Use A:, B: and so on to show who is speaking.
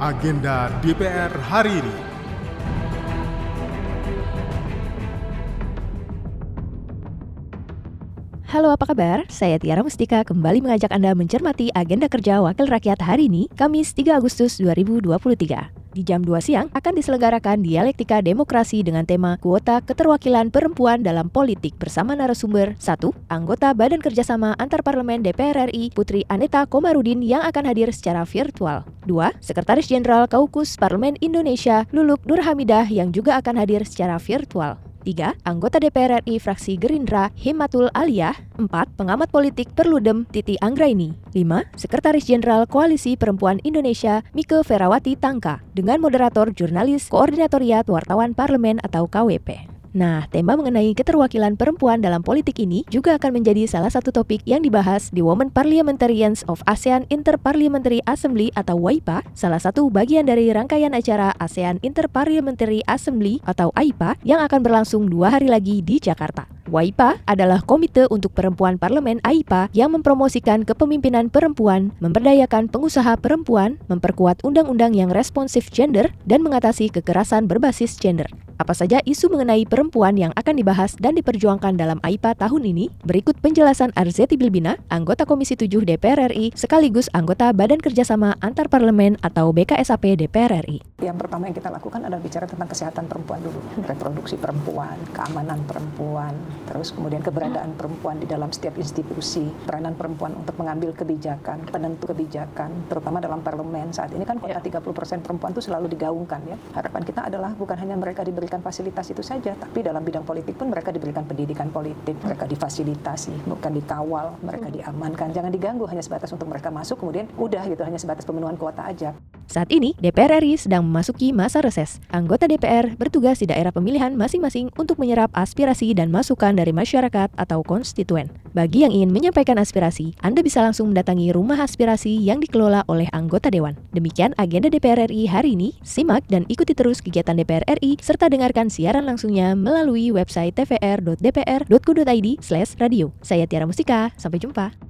A: agenda DPR hari ini.
B: Halo apa kabar? Saya Tiara Mustika kembali mengajak Anda mencermati agenda kerja Wakil Rakyat hari ini, Kamis 3 Agustus 2023. Di jam 2 siang akan diselenggarakan dialektika demokrasi dengan tema kuota keterwakilan perempuan dalam politik bersama narasumber 1. Anggota Badan Kerjasama Antar Parlemen DPR RI Putri Aneta Komarudin yang akan hadir secara virtual. 2. Sekretaris Jenderal Kaukus Parlemen Indonesia Luluk Nurhamidah yang juga akan hadir secara virtual. 3. Anggota DPR RI fraksi Gerindra Himatul Aliyah 4. Pengamat politik Perludem Titi Anggraini 5. Sekretaris Jenderal Koalisi Perempuan Indonesia Mike Ferawati Tangka dengan moderator jurnalis Koordinatoriat Wartawan Parlemen atau KWP. Nah, tema mengenai keterwakilan perempuan dalam politik ini juga akan menjadi salah satu topik yang dibahas di Women Parliamentarians of ASEAN Interparliamentary Assembly atau WIPA, salah satu bagian dari rangkaian acara ASEAN Interparliamentary Assembly atau AIPA yang akan berlangsung dua hari lagi di Jakarta. WIPA adalah Komite untuk Perempuan Parlemen AIPA yang mempromosikan kepemimpinan perempuan, memberdayakan pengusaha perempuan, memperkuat undang-undang yang responsif gender, dan mengatasi kekerasan berbasis gender. Apa saja isu mengenai perempuan yang akan dibahas dan diperjuangkan dalam AIPA tahun ini? Berikut penjelasan Arzeti Bilbina, anggota Komisi 7 DPR RI, sekaligus anggota Badan Kerjasama Antar Parlemen atau BKSAP DPR RI.
C: Yang pertama yang kita lakukan adalah bicara tentang kesehatan perempuan dulu, reproduksi perempuan, keamanan perempuan, terus kemudian keberadaan perempuan di dalam setiap institusi, peranan perempuan untuk mengambil kebijakan, penentu kebijakan, terutama dalam parlemen. Saat ini kan kota 30% perempuan itu selalu digaungkan ya. Harapan kita adalah bukan hanya mereka diberi diberikan fasilitas itu saja, tapi dalam bidang politik pun mereka diberikan pendidikan politik, mereka difasilitasi, bukan dikawal, mereka hmm. diamankan, jangan diganggu hanya sebatas untuk mereka masuk, kemudian udah gitu hanya sebatas pemenuhan kuota aja.
B: Saat ini, DPR RI sedang memasuki masa reses. Anggota DPR bertugas di daerah pemilihan masing-masing untuk menyerap aspirasi dan masukan dari masyarakat atau konstituen. Bagi yang ingin menyampaikan aspirasi, Anda bisa langsung mendatangi rumah aspirasi yang dikelola oleh anggota Dewan. Demikian agenda DPR RI hari ini. Simak dan ikuti terus kegiatan DPR RI serta dengarkan siaran langsungnya melalui website tvr.dpr.go.id radio. Saya Tiara Mustika, sampai jumpa.